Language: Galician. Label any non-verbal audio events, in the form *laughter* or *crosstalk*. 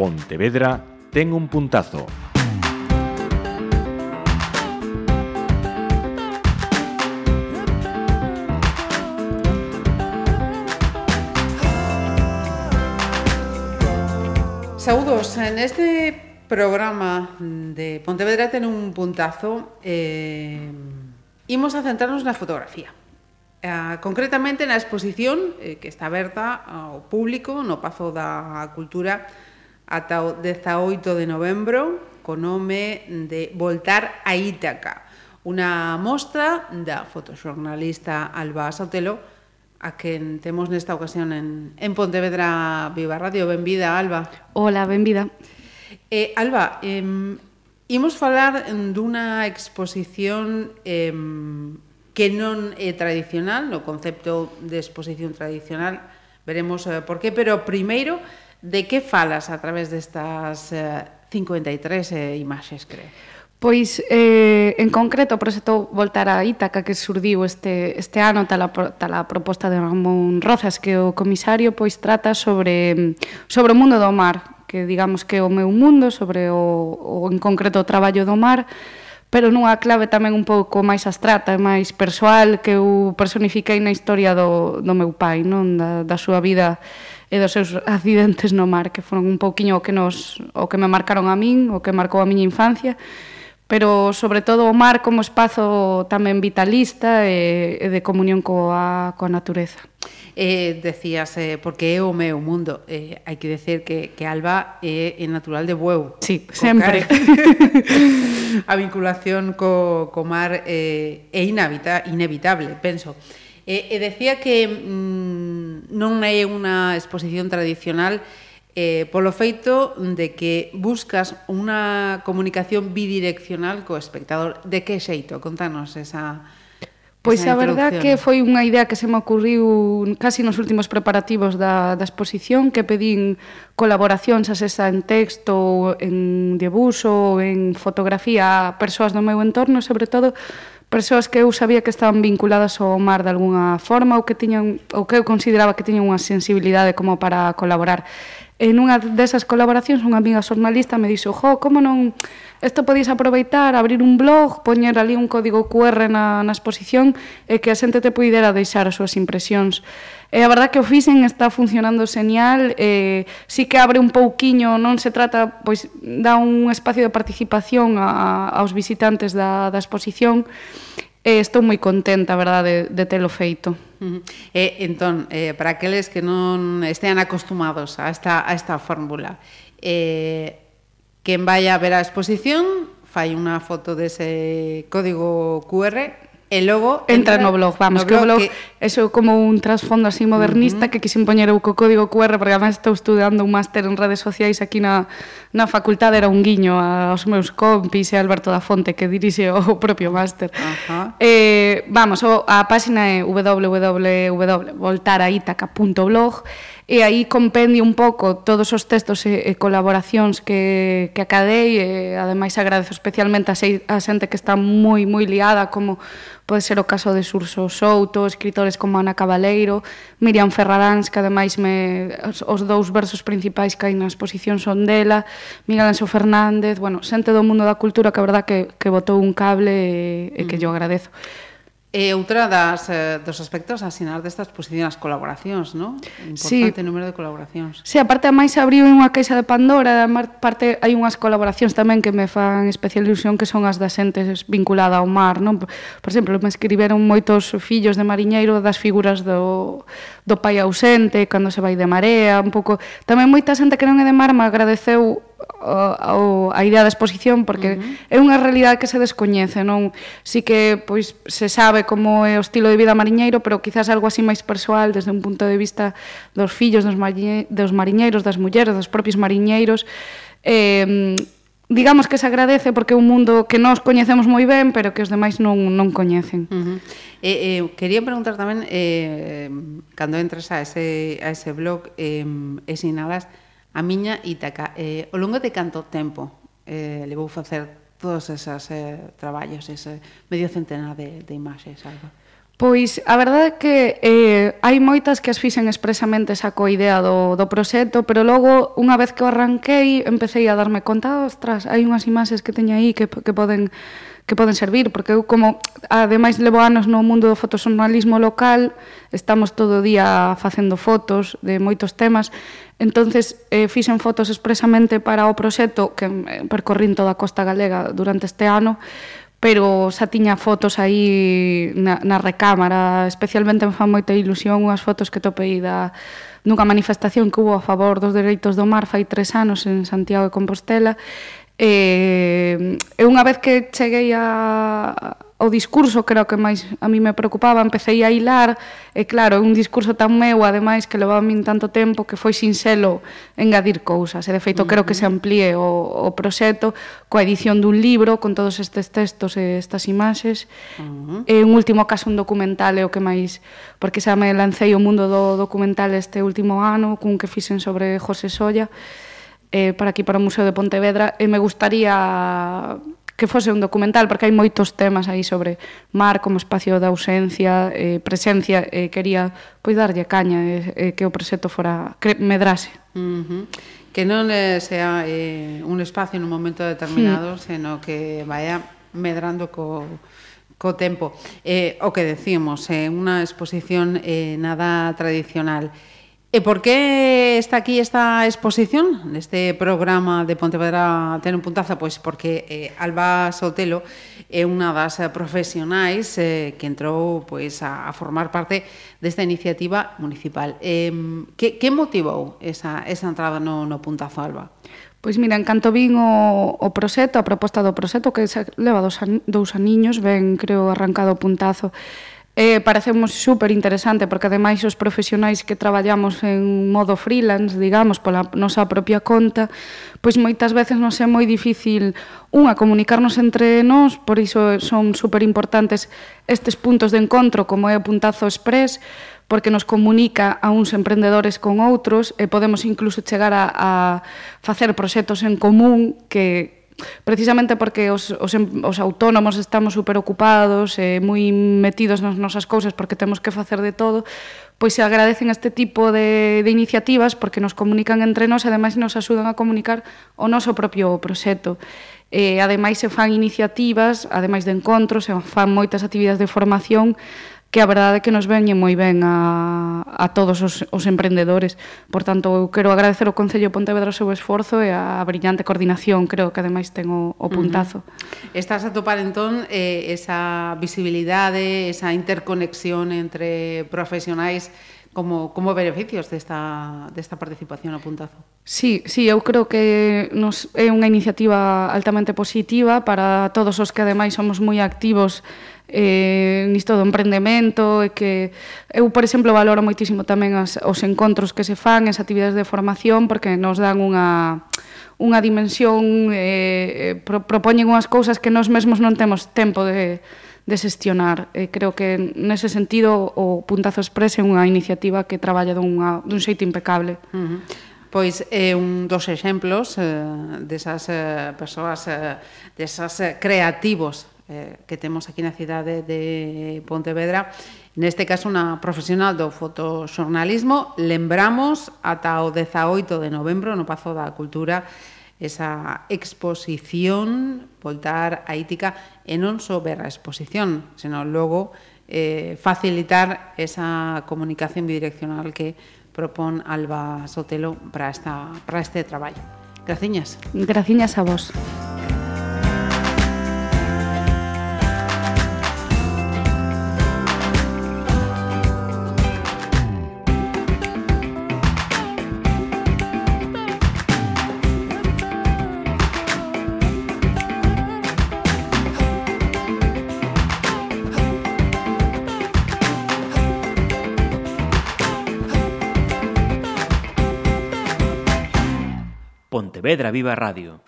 Pontevedra ten un puntazo. Saúdos, en este programa de Pontevedra ten un puntazo. Eh, a centrarnos na fotografía. Eh, concretamente na exposición eh, que está aberta ao público no Pazo da Cultura ata o 18 de novembro co nome de Voltar a Ítaca, unha mostra da fotoxornalista Alba Sotelo, a quen temos nesta ocasión en, en Pontevedra Viva Radio. Benvida, Alba. Hola, benvida. Eh, Alba, eh, imos falar dunha exposición eh, que non é tradicional, no concepto de exposición tradicional, veremos eh, por qué, pero primeiro, De que falas a través destas eh, 53 eh, imaxes, creo? Pois, eh, en concreto, proxectou voltar a Ítaca que surdiu este, este ano tala, tala proposta de Ramón Rozas que o comisario pois trata sobre, sobre o mundo do mar que digamos que é o meu mundo sobre o, o en concreto o traballo do mar pero nunha clave tamén un pouco máis abstrata e máis persoal que eu personifiquei na historia do, do meu pai, non da, da súa vida e dos seus *laughs* accidentes no mar, que foron un pouquiño o que, nos, o que me marcaron a min, o que marcou a miña infancia, pero sobre todo o mar como espazo tamén vitalista e, e de comunión coa, coa natureza. Eh, decías, eh, porque é o meu mundo. Eh, hai que decir que, que Alba eh, é, é natural de Bueu. Sí, sempre. *laughs* a vinculación co, co mar eh, é inhabita, inevitable, penso. Eh, e decía que mm, non é unha exposición tradicional eh, polo feito de que buscas unha comunicación bidireccional co espectador. De que xeito? Contanos esa, Pois a verdad que foi unha idea que se me ocurriu casi nos últimos preparativos da, da exposición que pedín colaboracións a esa en texto, en debuso, en fotografía a persoas do meu entorno, sobre todo persoas que eu sabía que estaban vinculadas ao mar de alguna forma ou que tiñan ou que eu consideraba que tiñan unha sensibilidade como para colaborar en nunha desas colaboracións unha amiga xornalista me dixo, jo, como non isto podéis aproveitar, abrir un blog, poñer ali un código QR na, na exposición e que a xente te pudera deixar as súas impresións. E a verdad que o Fisen está funcionando señal, eh, sí que abre un pouquiño, non se trata, pois dá un espacio de participación a, aos visitantes da, da exposición, e estou moi contenta, verdade, de, de telo feito. Uh eh, -huh. E, entón, eh, para aqueles que non estean acostumados a esta, a esta fórmula, eh, quen vai a ver a exposición fai unha foto dese código QR E logo entra, entra no blog, vamos, no que o blog que... eso como un trasfondo así modernista uh -huh. que quixen poñer eu co código QR porque además estou estudando un máster en redes sociais aquí na, na facultade, era un guiño aos meus compis e Alberto da Fonte que dirixe o *laughs* propio máster. Uh -huh. Eh, vamos, a páxina é www.voltaraitaca.blog e aí compendio un pouco todos os textos e, e colaboracións que, que acadei e ademais agradezo especialmente a, sei, a xente que está moi moi liada como pode ser o caso de Surso Souto, escritores como Ana Cabaleiro, Miriam Ferradáns que ademais me, os, os dous versos principais que hai na exposición son dela, Miguel Anxo Fernández, bueno, xente do mundo da cultura que a verdad que, que botou un cable e, e que mm. yo agradezo. E outra das, eh, dos aspectos a asinar destas exposición as colaboracións, non? Importante sí. número de colaboracións. Sí, aparte a máis abriu unha caixa de Pandora, parte hai unhas colaboracións tamén que me fan especial ilusión que son as das entes vinculada ao mar, non? Por, exemplo, me escriberon moitos fillos de mariñeiro das figuras do, do pai ausente, cando se vai de marea, un pouco... Tamén moita xente que non é de mar me agradeceu o, a idea da exposición porque uh -huh. é unha realidade que se descoñece, non? Si que pois se sabe como é o estilo de vida mariñeiro, pero quizás algo así máis persoal desde un punto de vista dos fillos dos, mariñe, dos mariñeiros, das mulleres, dos propios mariñeiros. Eh, digamos que se agradece porque é un mundo que nós coñecemos moi ben, pero que os demais non, non coñecen. Uh -huh. eh, eh, quería preguntar tamén, eh, cando entres a ese, a ese blog eh, e sinalas, a miña Ítaca. Eh, ao longo de canto tempo eh, levou facer todos esos eh, traballos, ese medio centenar de, de imaxes, algo? Pois, a verdade é que eh, hai moitas que as fixen expresamente esa coidea do, do proxecto, pero logo, unha vez que o arranquei, empecé a darme conta, ostras, hai unhas imaxes que teño aí que, que poden que poden servir, porque eu como ademais levo anos no mundo do fotoxornalismo local, estamos todo o día facendo fotos de moitos temas, Entonces, eh, fixen fotos expresamente para o proxecto que eh, percorrín toda a costa galega durante este ano, pero xa tiña fotos aí na, na recámara, especialmente me fan moita ilusión unhas fotos que topei da nunha manifestación que hubo a favor dos dereitos do mar fai tres anos en Santiago de Compostela, Eh, e unha vez que cheguei a, o discurso creo que máis a mí me preocupaba, empecé a hilar, e claro, un discurso tan meu, ademais, que levaba min tanto tempo que foi sinxelo engadir cousas, e de feito uh -huh. creo que se amplíe o, o proxecto coa edición dun libro con todos estes textos e estas imaxes, uh -huh. e un último caso un documental é o que máis, porque xa me lancei o mundo do documental este último ano, cun que fixen sobre José Solla, eh, para aquí, para o Museo de Pontevedra, e me gustaría que fose un documental, porque hai moitos temas aí sobre mar como espacio da ausencia, eh, presencia, eh, quería pois darlle caña eh, eh, que o proxecto fora que medrase. Uh -huh. Que non eh, sea eh, un espacio nun momento determinado, mm. seno que vaya medrando co, co tempo. Eh, o que decimos, eh, unha exposición eh, nada tradicional. E por que está aquí esta exposición neste programa de Pontevedra ten un puntazo? Pois porque eh, Alba Sotelo é unha das profesionais eh, que entrou pois, a, a formar parte desta iniciativa municipal. Eh, que, que motivou esa, esa entrada no, no puntazo, Alba? Pois mira, en canto vin o, o proxecto, a proposta do proxecto, que se leva dos, an, dous aniños, ben, creo, arrancado o puntazo, eh, parecemos super interesante porque ademais os profesionais que traballamos en modo freelance, digamos, pola nosa propia conta, pois moitas veces nos é moi difícil unha comunicarnos entre nós, por iso son super importantes estes puntos de encontro como é o puntazo express, porque nos comunica a uns emprendedores con outros e podemos incluso chegar a, a facer proxectos en común que, precisamente porque os, os, os autónomos estamos superocupados e eh, moi metidos nas nosas cousas porque temos que facer de todo, pois se agradecen este tipo de, de iniciativas porque nos comunican entre nós e ademais nos axudan a comunicar o noso propio proxecto. Eh, ademais se fan iniciativas, ademais de encontros, se fan moitas actividades de formación que a verdade é que nos veñe moi ben a, a todos os, os emprendedores. Por tanto, eu quero agradecer ao Concello de Pontevedra o seu esforzo e a brillante coordinación, creo que ademais ten o, o puntazo. Uh -huh. Estás a topar entón eh, esa visibilidade, esa interconexión entre profesionais como, como beneficios desta, desta participación a puntazo. Sí, sí, eu creo que nos, é unha iniciativa altamente positiva para todos os que ademais somos moi activos eh, nisto do emprendemento e que eu, por exemplo, valoro moitísimo tamén as, os encontros que se fan, as actividades de formación, porque nos dan unha unha dimensión, eh, eh, pro, propoñen unhas cousas que nós mesmos non temos tempo de, de xestionar. Eh, creo que nese sentido o Puntazo Express é unha iniciativa que traballa dunha, dun xeito impecable. Uh -huh pois é un dos exemplos eh, desas eh, persoas eh, desas eh, creativos eh, que temos aquí na cidade de Pontevedra, neste caso unha profesional do fotoxornalismo, lembramos ata o 18 de novembro no Pazo da Cultura esa exposición Voltar a Ítica e non só ver a exposición, senón logo eh, facilitar esa comunicación bidireccional que propón Alba Sotelo para, esta, para este traballo. Graciñas. Graciñas a vos. Pontevedra Viva Radio.